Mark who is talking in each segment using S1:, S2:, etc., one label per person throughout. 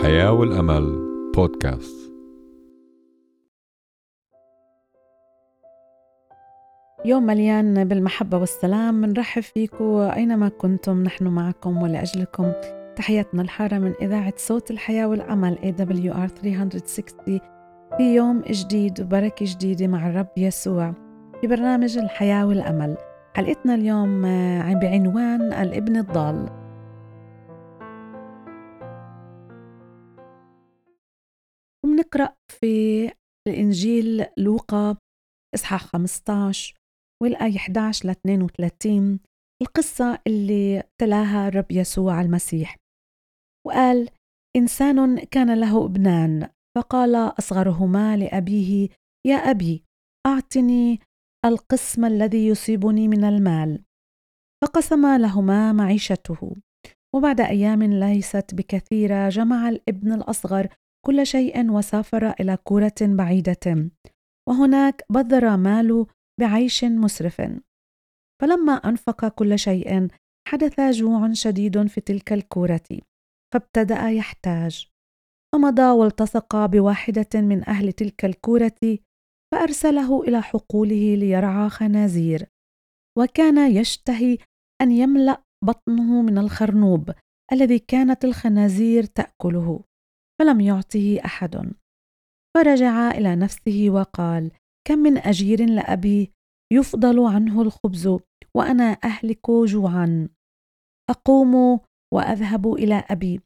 S1: الحياة والأمل بودكاست.
S2: يوم مليان بالمحبة والسلام منرحب فيكم أينما كنتم نحن معكم ولأجلكم. تحياتنا الحارة من إذاعة صوت الحياة والأمل AWR 360 في يوم جديد وبركة جديدة مع الرب يسوع في برنامج الحياة والأمل. حلقتنا اليوم آه، بعنوان الابن الضال. ومنقرأ في الإنجيل لوقا إصحاح 15 والآية 11 ل 32 القصة اللي تلاها الرب يسوع المسيح. وقال إنسان كان له ابنان فقال أصغرهما لأبيه يا أبي أعطني القسم الذي يصيبني من المال فقسم لهما معيشته وبعد أيام ليست بكثيرة جمع الابن الأصغر كل شيء وسافر إلى كورة بعيدة وهناك بذر ماله بعيش مسرف. فلما أنفق كل شيء حدث جوع شديد في تلك الكورة فابتدأ يحتاج. فمضى والتصق بواحدة من أهل تلك الكورة فأرسله إلى حقوله ليرعى خنازير. وكان يشتهي أن يملأ بطنه من الخرنوب الذي كانت الخنازير تأكله. فلم يعطه أحد. فرجع إلى نفسه وقال كم من أجير لأبي يفضل عنه الخبز وأنا أهلك جوعا. أقوم وأذهب إلى أبي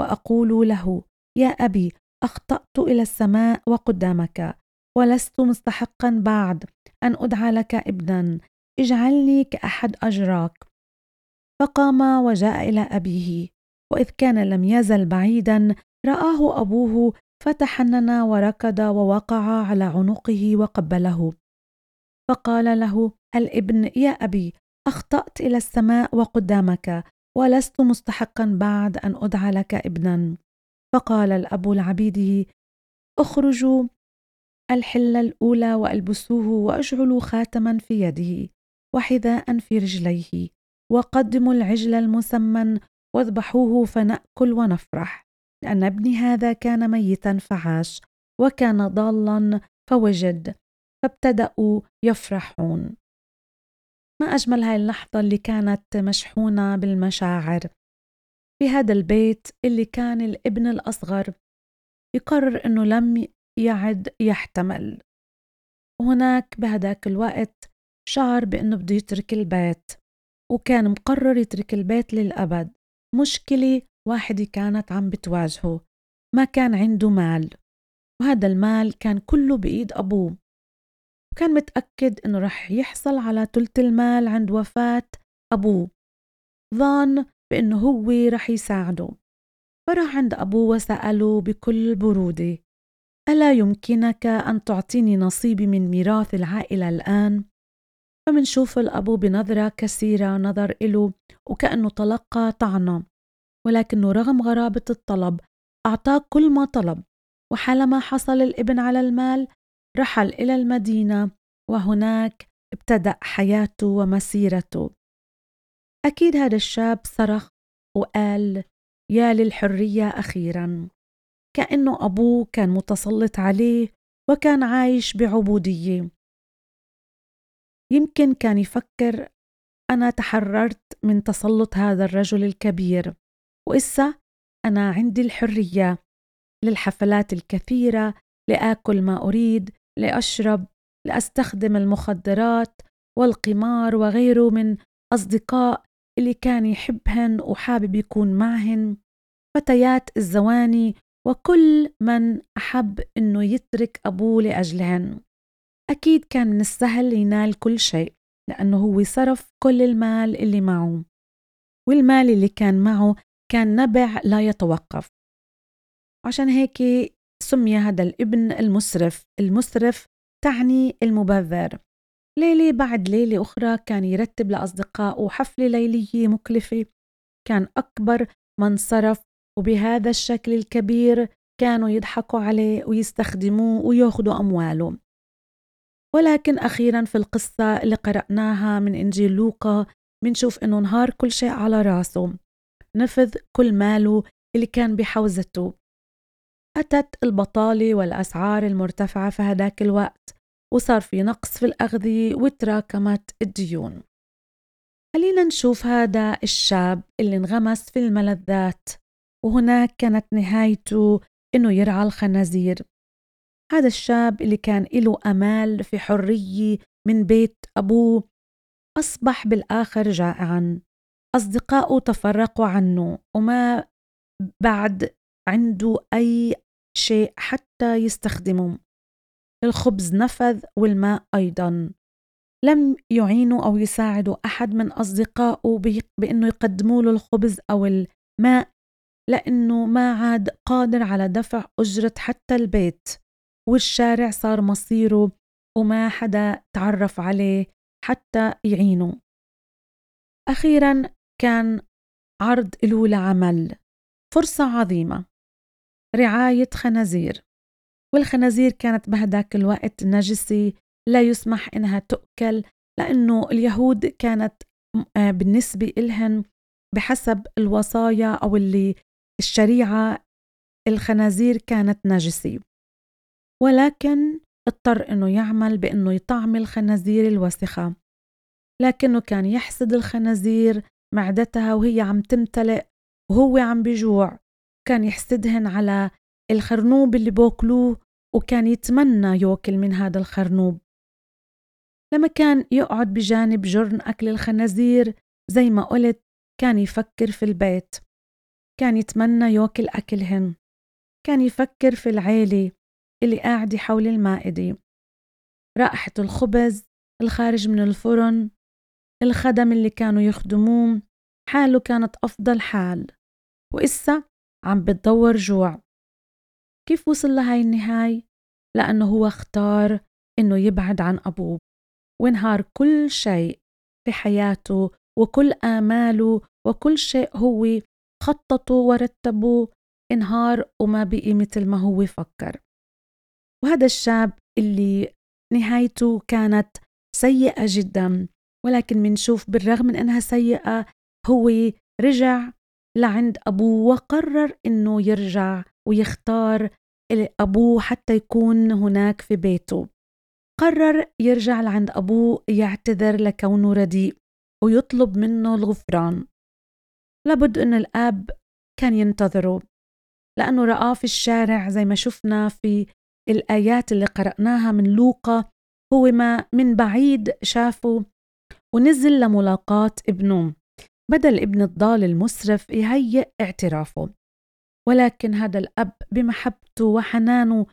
S2: وأقول له يا أبي أخطأت إلى السماء وقدامك ولست مستحقا بعد أن أدعى لك ابنا. اجعلني كأحد أجراك. فقام وجاء إلى أبيه وإذ كان لم يزل بعيدا رآه أبوه فتحنن وركض ووقع على عنقه وقبله. فقال له الابن يا أبي أخطأت إلى السماء وقدامك ولست مستحقا بعد أن أدعى لك ابنا؟ فقال الأب لعبيده اخرجوا الحلة الأولى وألبسوه وأجعلوا خاتما في يده وحذاء في رجليه وقدموا العجل المسمن واذبحوه فنأكل ونفرح. لأن ابني هذا كان ميتا فعاش وكان ضالا فوجد فابتدأوا يفرحون. ما أجمل هاي اللحظة اللي كانت مشحونة بالمشاعر. في هذا البيت اللي كان الابن الأصغر يقرر أنه لم يعد يحتمل. وهناك بهداك الوقت شعر بأنه بده يترك البيت وكان مقرر يترك البيت للأبد. مشكلة واحدة كانت عم بتواجهه ما كان عنده مال وهذا المال كان كله بإيد أبوه. وكان متأكد إنه رح يحصل على تلت المال عند وفاة أبوه. ظن بأنه هو رح يساعده. فراح عند أبوه وسأله بكل برودة ألا يمكنك أن تعطيني نصيبي من ميراث العائلة الآن؟ فمنشوف الأبو بنظرة كثيرة نظر إله وكأنه تلقى طعنة. ولكنه رغم غرابة الطلب أعطاه كل ما طلب وحالما حصل الإبن على المال رحل إلى المدينة وهناك ابتدأ حياته ومسيرته. أكيد هذا الشاب صرخ وقال يا للحرية أخيرا. كأنه أبوه كان متسلط عليه وكان عايش بعبودية. يمكن كان يفكر أنا تحررت من تسلط هذا الرجل الكبير. وإسا أنا عندي الحرية للحفلات الكثيرة لآكل ما أريد لأشرب لأستخدم المخدرات والقمار وغيره من أصدقاء اللي كان يحبهن وحابب يكون معهن. فتيات الزواني وكل من أحب إنه يترك أبوه لأجلهن. أكيد كان من السهل ينال كل شيء لأنه هو صرف كل المال اللي معه. والمال اللي كان معه كان نبع لا يتوقف. عشان هيك سمي هذا الابن المسرف. المسرف تعني المبذر. ليلة بعد ليلة أخرى كان يرتب لأصدقائه حفلة ليلية مكلفة. كان أكبر من صرف وبهذا الشكل الكبير كانوا يضحكوا عليه ويستخدموه وياخذوا أمواله. ولكن أخيرا في القصة اللي قرأناها من إنجيل لوقا منشوف إنه انهار كل شيء على راسه. نفذ كل ماله اللي كان بحوزته. أتت البطالة والأسعار المرتفعة في هداك الوقت وصار في نقص في الأغذية وتراكمت الديون. خلينا نشوف هذا الشاب اللي انغمس في الملذات وهناك كانت نهايته إنه يرعى الخنازير. هذا الشاب اللي كان له أمال في حرية من بيت أبوه أصبح بالآخر جائعا. أصدقائه تفرقوا عنه وما بعد عنده أي شيء حتى يستخدمه. الخبز نفذ والماء أيضا. لم يعينوا أو يساعدوا أحد من أصدقائه بأنه يقدموا له الخبز أو الماء لأنه ما عاد قادر على دفع أجرة حتى البيت. والشارع صار مصيره وما حدا تعرف عليه حتى يعينه. أخيرا كان عرض له لعمل. فرصة عظيمة. رعاية خنازير. والخنازير كانت بهداك الوقت نجسة لا يسمح إنها تؤكل لأنه اليهود كانت آه، بالنسبة إلهن بحسب الوصايا أو اللي الشريعة الخنازير كانت نجسة. ولكن اضطر إنه يعمل بإنه يطعم الخنازير الوسخة. لكنه كان يحسد الخنازير معدتها وهي عم تمتلئ وهو عم بجوع. كان يحسدهن على الخرنوب اللي بوكلوه وكان يتمنى يوكل من هذا الخرنوب. لما كان يقعد بجانب جرن أكل الخنازير زي ما قلت كان يفكر في البيت. كان يتمنى يوكل أكلهن. كان يفكر في العيلة اللي قاعدة حول المائدة. رائحة الخبز الخارج من الفرن الخدم اللي كانوا يخدموه حاله كانت أفضل حال. وإسا عم بتدور جوع. كيف وصل لهاي النهاية؟ لأنه هو اختار إنه يبعد عن أبوه. وانهار كل شيء في حياته وكل آماله وكل شيء هو خططه ورتبه انهار وما بقي مثل ما هو فكر وهذا الشاب اللي نهايته كانت سيئة جدا. ولكن منشوف بالرغم من أنها سيئة هو رجع لعند أبوه وقرر أنه يرجع ويختار أبوه حتى يكون هناك في بيته. قرر يرجع لعند أبوه يعتذر لكونه رديء ويطلب منه الغفران. لابد أن الأب كان ينتظره لأنه رآه في الشارع زي ما شفنا في الآيات اللي قرأناها من لوقا هو ما من بعيد شافه ونزل لملاقاة ابنه. بدل ابن الضال المسرف يهيئ اعترافه. ولكن هذا الأب بمحبته وحنانه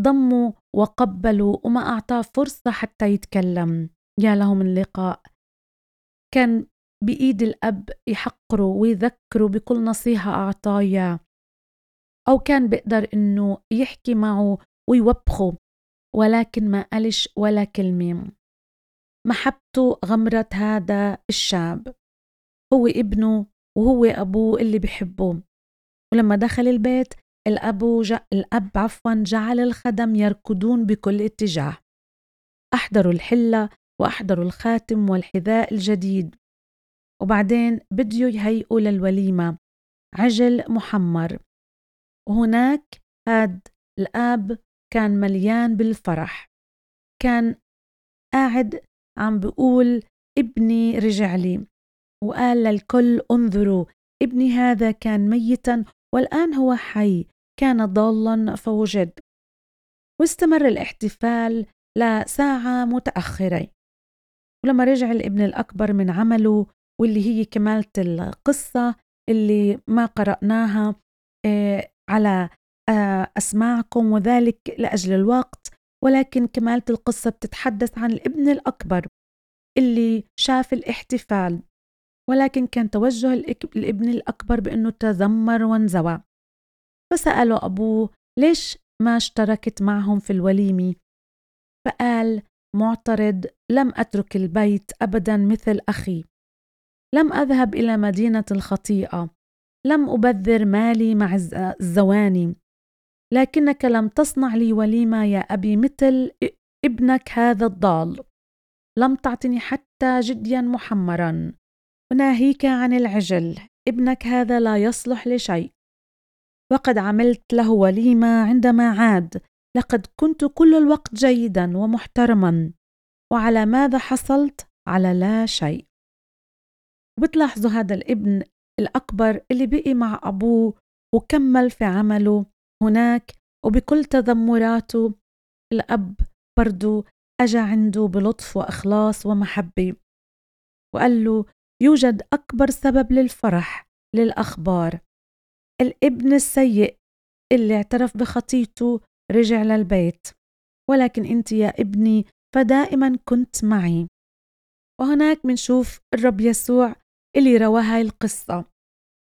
S2: ضمه وقبله وما أعطاه فرصة حتى يتكلم. يا له من لقاء. كان بإيد الأب يحقره ويذكره بكل نصيحة أعطاه. إياه أو كان بيقدر إنه يحكي معه ويوبخه. ولكن ما قالش ولا كلمة. محبته غمرت هذا الشاب. هو ابنه وهو أبوه اللي بحبه ولما دخل البيت الأب, ج... الأب عفوا جعل الخدم يركضون بكل اتجاه. أحضروا الحلة وأحضروا الخاتم والحذاء الجديد. وبعدين بديوا يهيئوا للوليمة. عجل محمر. وهناك هاد الآب كان مليان بالفرح. كان قاعد عم بقول ابني رجع لي. وقال للكل انظروا ابني هذا كان ميتا والآن هو حي كان ضالا فوجد. واستمر الاحتفال لساعة متأخرة. ولما رجع الابن الأكبر من عمله واللي هي كمالة القصة اللي ما قرأناها آه، على آه، أسماعكم وذلك لأجل الوقت. ولكن كمالة القصة بتتحدث عن الابن الأكبر اللي شاف الاحتفال. ولكن كان توجه الابن الأكبر بأنه تذمر وانزوى. فسأله أبوه ليش ما اشتركت معهم في الوليمة؟ فقال معترض لم أترك البيت أبدا مثل أخي. لم أذهب إلى مدينة الخطيئة. لم أبذر مالي مع الزواني. لكنك لم تصنع لي وليمة يا أبي مثل ابنك هذا الضال. لم تعطني حتى جديا محمرا. وناهيك عن العجل. ابنك هذا لا يصلح لشيء. وقد عملت له وليمة عندما عاد. لقد كنت كل الوقت جيدا ومحترما. وعلى ماذا حصلت؟ على لا شيء. وبتلاحظوا هذا الابن الأكبر اللي بقي مع أبوه وكمل في عمله. هناك وبكل تذمراته الأب برضو أجا عنده بلطف وإخلاص ومحبة. وقال له يوجد أكبر سبب للفرح للأخبار. الابن السيء اللي اعترف بخطيته رجع للبيت. ولكن أنت يا ابني فدائما كنت معي. وهناك منشوف الرب يسوع اللي روى هاي القصة.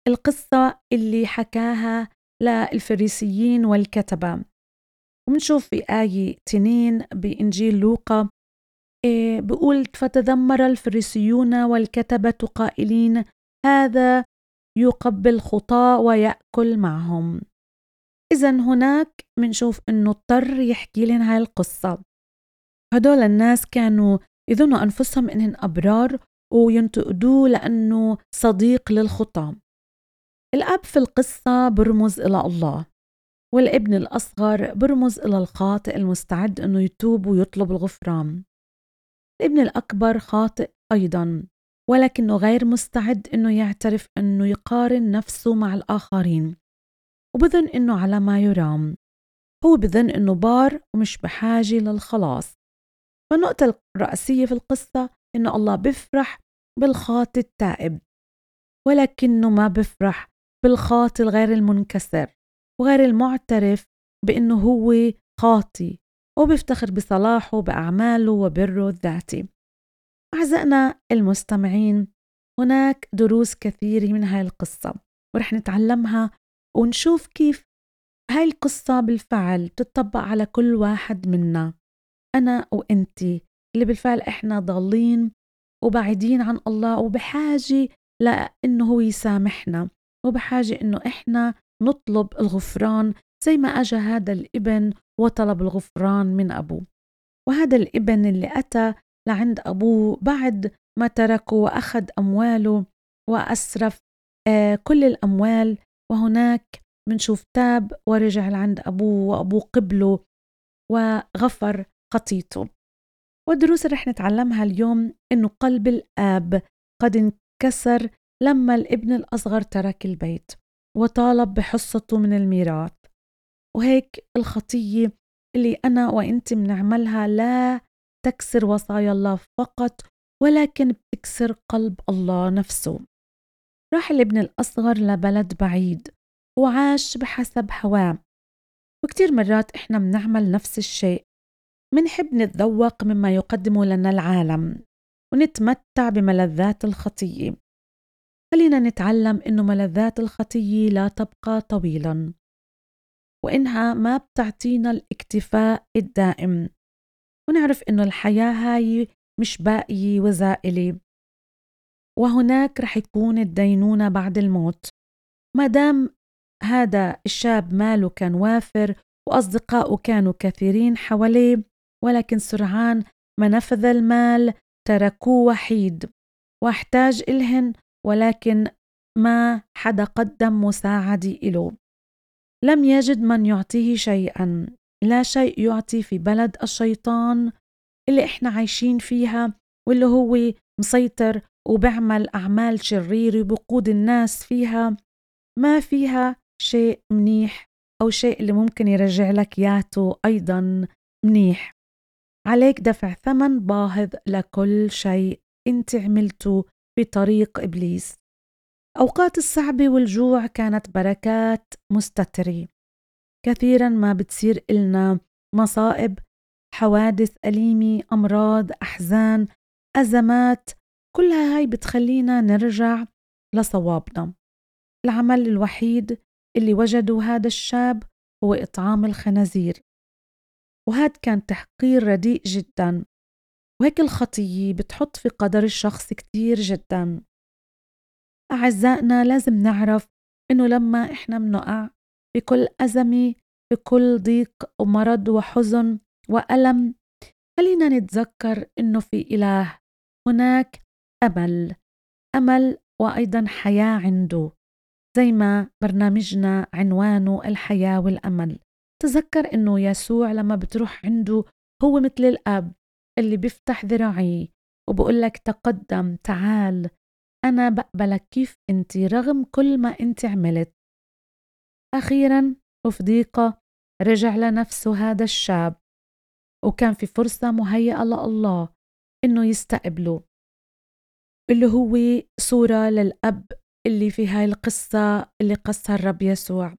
S2: القصة اللي حكاها للفريسيين والكتبة. ومنشوف في آية تنين بإنجيل لوقا إيه بقول فتذمر الفريسيون والكتبة قائلين هذا يقبل خطاة ويأكل معهم. إذا هناك منشوف إنه اضطر يحكي لهم هاي القصة. هدول الناس كانوا يظنوا أنفسهم إنهم أبرار وينتقدوه لأنه صديق للخطاة الأب في القصة برمز إلى الله والابن الأصغر برمز إلى الخاطئ المستعد أنه يتوب ويطلب الغفران. الابن الأكبر خاطئ أيضا ولكنه غير مستعد أنه يعترف أنه يقارن نفسه مع الآخرين وبظن أنه على ما يرام. هو بظن أنه بار ومش بحاجة للخلاص. فالنقطة الرئيسية في القصة أنه الله بفرح بالخاطئ التائب ولكنه ما بفرح بالخاطئ الغير المنكسر وغير المعترف بأنه هو خاطي وبيفتخر بصلاحه بأعماله وبره الذاتي. أعزائنا المستمعين هناك دروس كثيرة من هاي القصة ورح نتعلمها ونشوف كيف هاي القصة بالفعل تطبق على كل واحد منا. أنا وإنتي اللي بالفعل إحنا ضالين وبعيدين عن الله وبحاجة لأنه هو يسامحنا. وبحاجة إنه إحنا نطلب الغفران زي ما أجا هذا الابن وطلب الغفران من أبوه. وهذا الابن اللي أتى لعند أبوه بعد ما تركه وأخذ أمواله وأسرف آه كل الأموال. وهناك منشوف تاب ورجع لعند أبوه وأبوه قبله وغفر خطيته. والدروس اللي رح نتعلمها اليوم إنه قلب الآب قد انكسر لما الابن الأصغر ترك البيت وطالب بحصته من الميراث. وهيك الخطية اللي أنا وإنت بنعملها لا تكسر وصايا الله فقط ولكن بتكسر قلب الله نفسه. راح الابن الأصغر لبلد بعيد وعاش بحسب هواه. وكتير مرات إحنا بنعمل نفس الشيء. منحب نتذوق مما يقدمه لنا العالم ونتمتع بملذات الخطية. خلينا نتعلم إنه ملذات الخطية لا تبقى طويلا وإنها ما بتعطينا الاكتفاء الدائم. ونعرف إنه الحياة هاي مش باقية وزائلة. وهناك رح يكون الدينونة بعد الموت. ما دام هذا الشاب ماله كان وافر وأصدقائه كانوا كثيرين حواليه ولكن سرعان ما نفذ المال تركوه وحيد. وأحتاج إلهن ولكن ما حدا قدم مساعدة إله لم يجد من يعطيه شيئا. لا شيء يعطي في بلد الشيطان اللي إحنا عايشين فيها واللي هو مسيطر وبعمل أعمال شريرة بقود الناس فيها. ما فيها شيء منيح أو شيء اللي ممكن يرجع لك ياته أيضا منيح. عليك دفع ثمن باهظ لكل شيء أنت عملته في طريق إبليس. أوقات الصعبة والجوع كانت بركات مستترة كثيرا ما بتصير إلنا مصائب حوادث أليمة أمراض أحزان أزمات كلها هاي بتخلينا نرجع لصوابنا. العمل الوحيد اللي وجدوا هذا الشاب هو إطعام الخنازير. وهذا كان تحقير رديء جدا. وهيك الخطية بتحط في قدر الشخص كتير جدا. أعزائنا لازم نعرف إنه لما إحنا بنقع بكل أزمة بكل ضيق ومرض وحزن وألم خلينا نتذكر إنه في إله هناك أمل أمل وأيضا حياة عنده زي ما برنامجنا عنوانه الحياة والأمل. تذكر إنه يسوع لما بتروح عنده هو مثل الأب اللي بيفتح ذراعيه وبقول لك تقدم تعال أنا بقبلك كيف أنت رغم كل ما أنت عملت. أخيرا وفي ضيقة رجع لنفسه هذا الشاب. وكان في فرصة مهيئة لله إنه يستقبله. اللي هو صورة للأب اللي في هاي القصة اللي قصها الرب يسوع.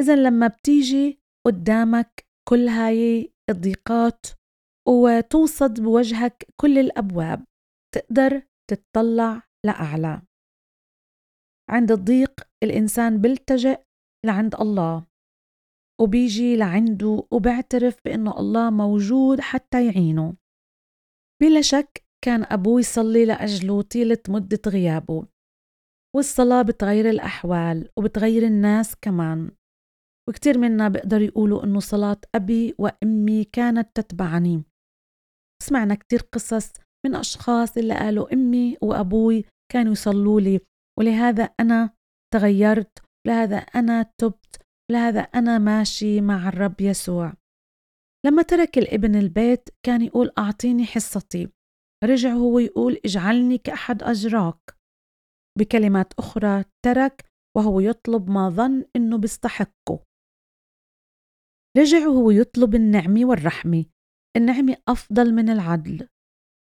S2: إذا لما بتيجي قدامك كل هاي الضيقات وتوصد بوجهك كل الأبواب. تقدر تتطلع لأعلى. عند الضيق الإنسان بيلتجئ لعند الله وبيجي لعنده وبيعترف بأنه الله موجود حتى يعينه. بلا شك كان أبوه يصلي لأجله طيلة مدة غيابه والصلاة بتغير الأحوال وبتغير الناس كمان. وكتير منا بيقدر يقولوا إنه صلاة أبي وأمي كانت تتبعني. سمعنا كتير قصص من أشخاص اللي قالوا أمي وأبوي كانوا يصلوا لي ولهذا أنا تغيرت لهذا أنا تبت لهذا أنا ماشي مع الرب يسوع. لما ترك الابن البيت كان يقول أعطيني حصتي. رجع هو يقول اجعلني كأحد أجراك. بكلمات أخرى ترك وهو يطلب ما ظن إنه بيستحقه. رجع وهو يطلب النعمة والرحمة. النعمة أفضل من العدل.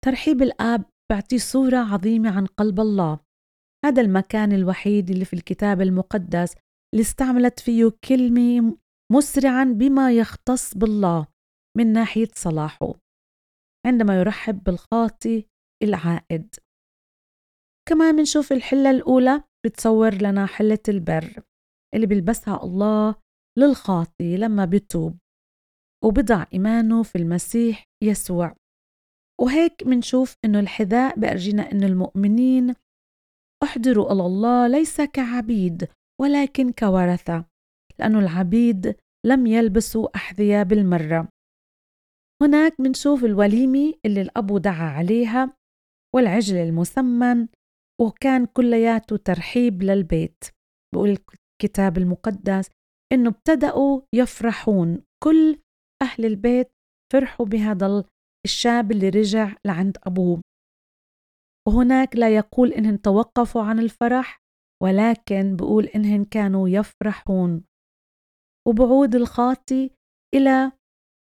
S2: ترحيب الآب بعطي صورة عظيمة عن قلب الله. هذا المكان الوحيد اللي في الكتاب المقدس اللي استعملت فيه كلمة مسرعا بما يختص بالله من ناحية صلاحه عندما يرحب بالخاطي العائد. كمان منشوف الحلة الأولى بتصور لنا حلة البر اللي بيلبسها الله للخاطي لما بيتوب. وبضع إيمانه في المسيح يسوع. وهيك منشوف إنه الحذاء بأرجينا إنه المؤمنين احضروا إلى الله ليس كعبيد ولكن كورثة لأنه العبيد لم يلبسوا أحذية بالمرة. هناك منشوف الوليمة اللي الأب دعا عليها والعجل المسمن وكان كلياته ترحيب للبيت. بقول الكتاب المقدس إنه ابتدأوا يفرحون كل أهل البيت فرحوا بهذا الشاب اللي رجع لعند أبوه. وهناك لا يقول إنهم توقفوا عن الفرح ولكن بقول إنهم كانوا يفرحون. وبعود الخاطي إلى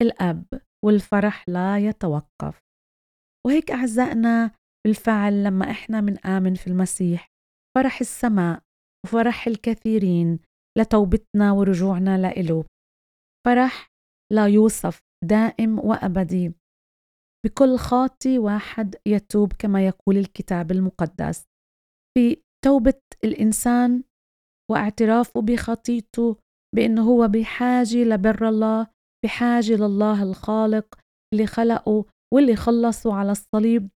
S2: الأب والفرح لا يتوقف. وهيك أعزائنا بالفعل لما إحنا منآمن في المسيح فرح السماء وفرح الكثيرين لتوبتنا ورجوعنا لإله. فرح لا يوصف دائم وأبدي. بكل خاطي واحد يتوب كما يقول الكتاب المقدس. في توبة الإنسان واعترافه بخطيته بأنه هو بحاجة لبر الله بحاجة لله الخالق اللي خلقه واللي خلصه على الصليب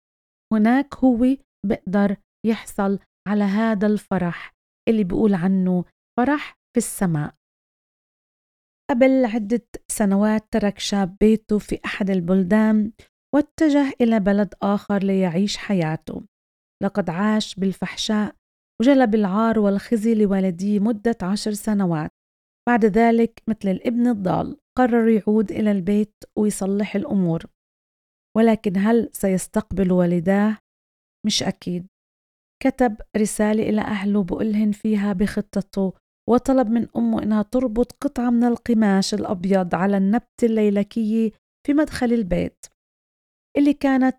S2: هناك هو بقدر يحصل على هذا الفرح اللي بيقول عنه فرح في السماء. قبل عدة سنوات ترك شاب بيته في أحد البلدان واتجه إلى بلد آخر ليعيش حياته. لقد عاش بالفحشاء وجلب العار والخزي لوالديه مدة عشر سنوات. بعد ذلك مثل الابن الضال قرر يعود إلى البيت ويصلح الأمور. ولكن هل سيستقبل والداه؟ مش أكيد. كتب رسالة إلى أهله بقولهن فيها بخطته وطلب من أمه إنها تربط قطعة من القماش الأبيض على النبتة الليلكية في مدخل البيت اللي كانت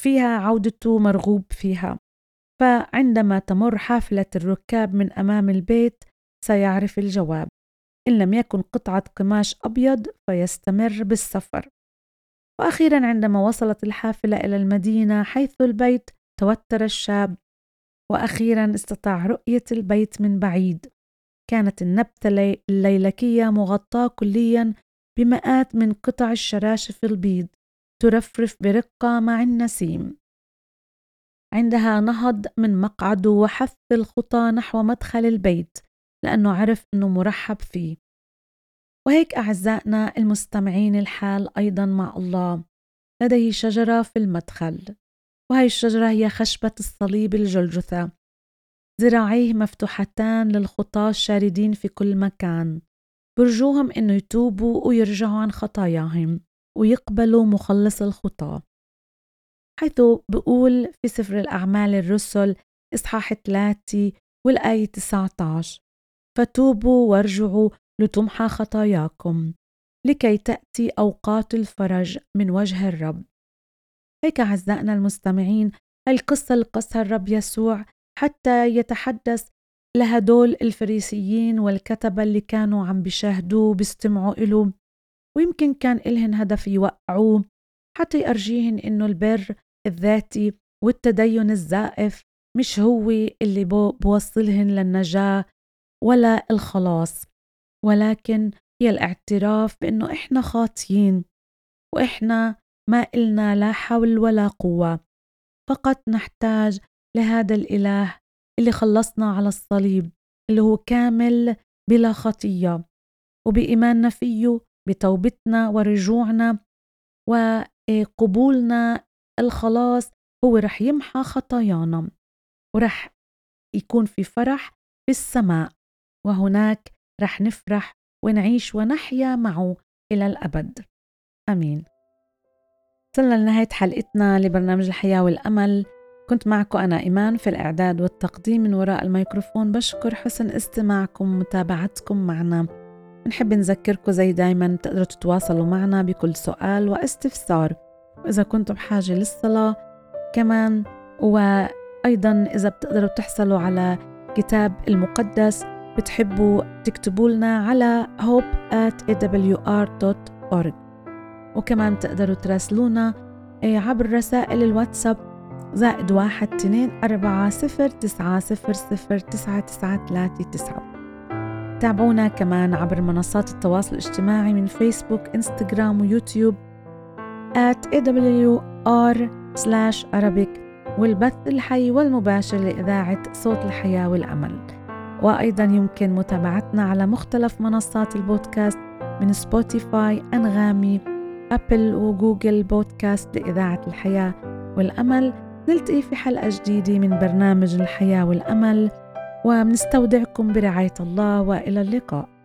S2: فيها عودته مرغوب فيها. فعندما تمر حافلة الركاب من أمام البيت سيعرف الجواب إن لم يكن قطعة قماش أبيض فيستمر بالسفر. وأخيرا عندما وصلت الحافلة إلى المدينة حيث البيت توتر الشاب. وأخيرا استطاع رؤية البيت من بعيد. كانت النبتة الليلكية مغطاة كليا بمئات من قطع الشراشف البيض ترفرف برقة مع النسيم. عندها نهض من مقعده وحث الخطى نحو مدخل البيت لأنه عرف أنه مرحب فيه. وهيك أعزائنا المستمعين الحال أيضا مع الله لديه شجرة في المدخل. وهي الشجرة هي خشبة الصليب الجلجثة. ذراعيه مفتوحتان للخطاة الشاردين في كل مكان. برجوهم إنه يتوبوا ويرجعوا عن خطاياهم ويقبلوا مخلص الخطاة. حيث بقول في سفر الأعمال الرسل إصحاح 3 والآية 19 فتوبوا وارجعوا لتمحى خطاياكم لكي تأتي أوقات الفرج من وجه الرب. هيك أعزائنا المستمعين القصة اللي قصها الرب يسوع حتى يتحدث لهدول الفريسيين والكتبة اللي كانوا عم بيشاهدوه بيستمعوا إله ويمكن كان إلهن هدف يوقعوه حتى يأرجيهن إنه البر الذاتي والتدين الزائف مش هو اللي بوصلهن للنجاة ولا الخلاص. ولكن هي الاعتراف بأنه إحنا خاطيين وإحنا ما إلنا لا حول ولا قوة. فقط نحتاج لهذا الإله اللي خلصنا على الصليب اللي هو كامل بلا خطية وبإيماننا فيه بتوبتنا ورجوعنا وقبولنا الخلاص هو رح يمحى خطايانا ورح يكون في فرح في السماء وهناك رح نفرح ونعيش ونحيا معه إلى الأبد. آمين. وصلنا لنهاية حلقتنا لبرنامج الحياة والأمل. كنت معكم أنا إيمان في الإعداد والتقديم من وراء الميكروفون. بشكر حسن استماعكم ومتابعتكم معنا. نحب نذكركم زي دايما تقدروا تتواصلوا معنا بكل سؤال واستفسار. وإذا كنتم بحاجة للصلاة كمان وأيضا إذا بتقدروا تحصلوا على كتاب المقدس بتحبوا تكتبوا لنا على hope at awr.org وكمان تقدروا تراسلونا إيه، عبر رسائل الواتساب زائد واحد اثنين أربعة صفر تسعة صفر صفر تسعة تسعة ثلاثة تسعة. تابعونا كمان عبر منصات التواصل الاجتماعي من فيسبوك إنستغرام ويوتيوب at awr slash arabic والبث الحي والمباشر لإذاعة صوت الحياة والأمل. وأيضا يمكن متابعتنا على مختلف منصات البودكاست من Spotify Anghami Apple و Google Podcast لإذاعة الحياة والأمل. نلتقي في حلقة جديدة من برنامج الحياة والأمل ومنستودعكم برعاية الله وإلى اللقاء.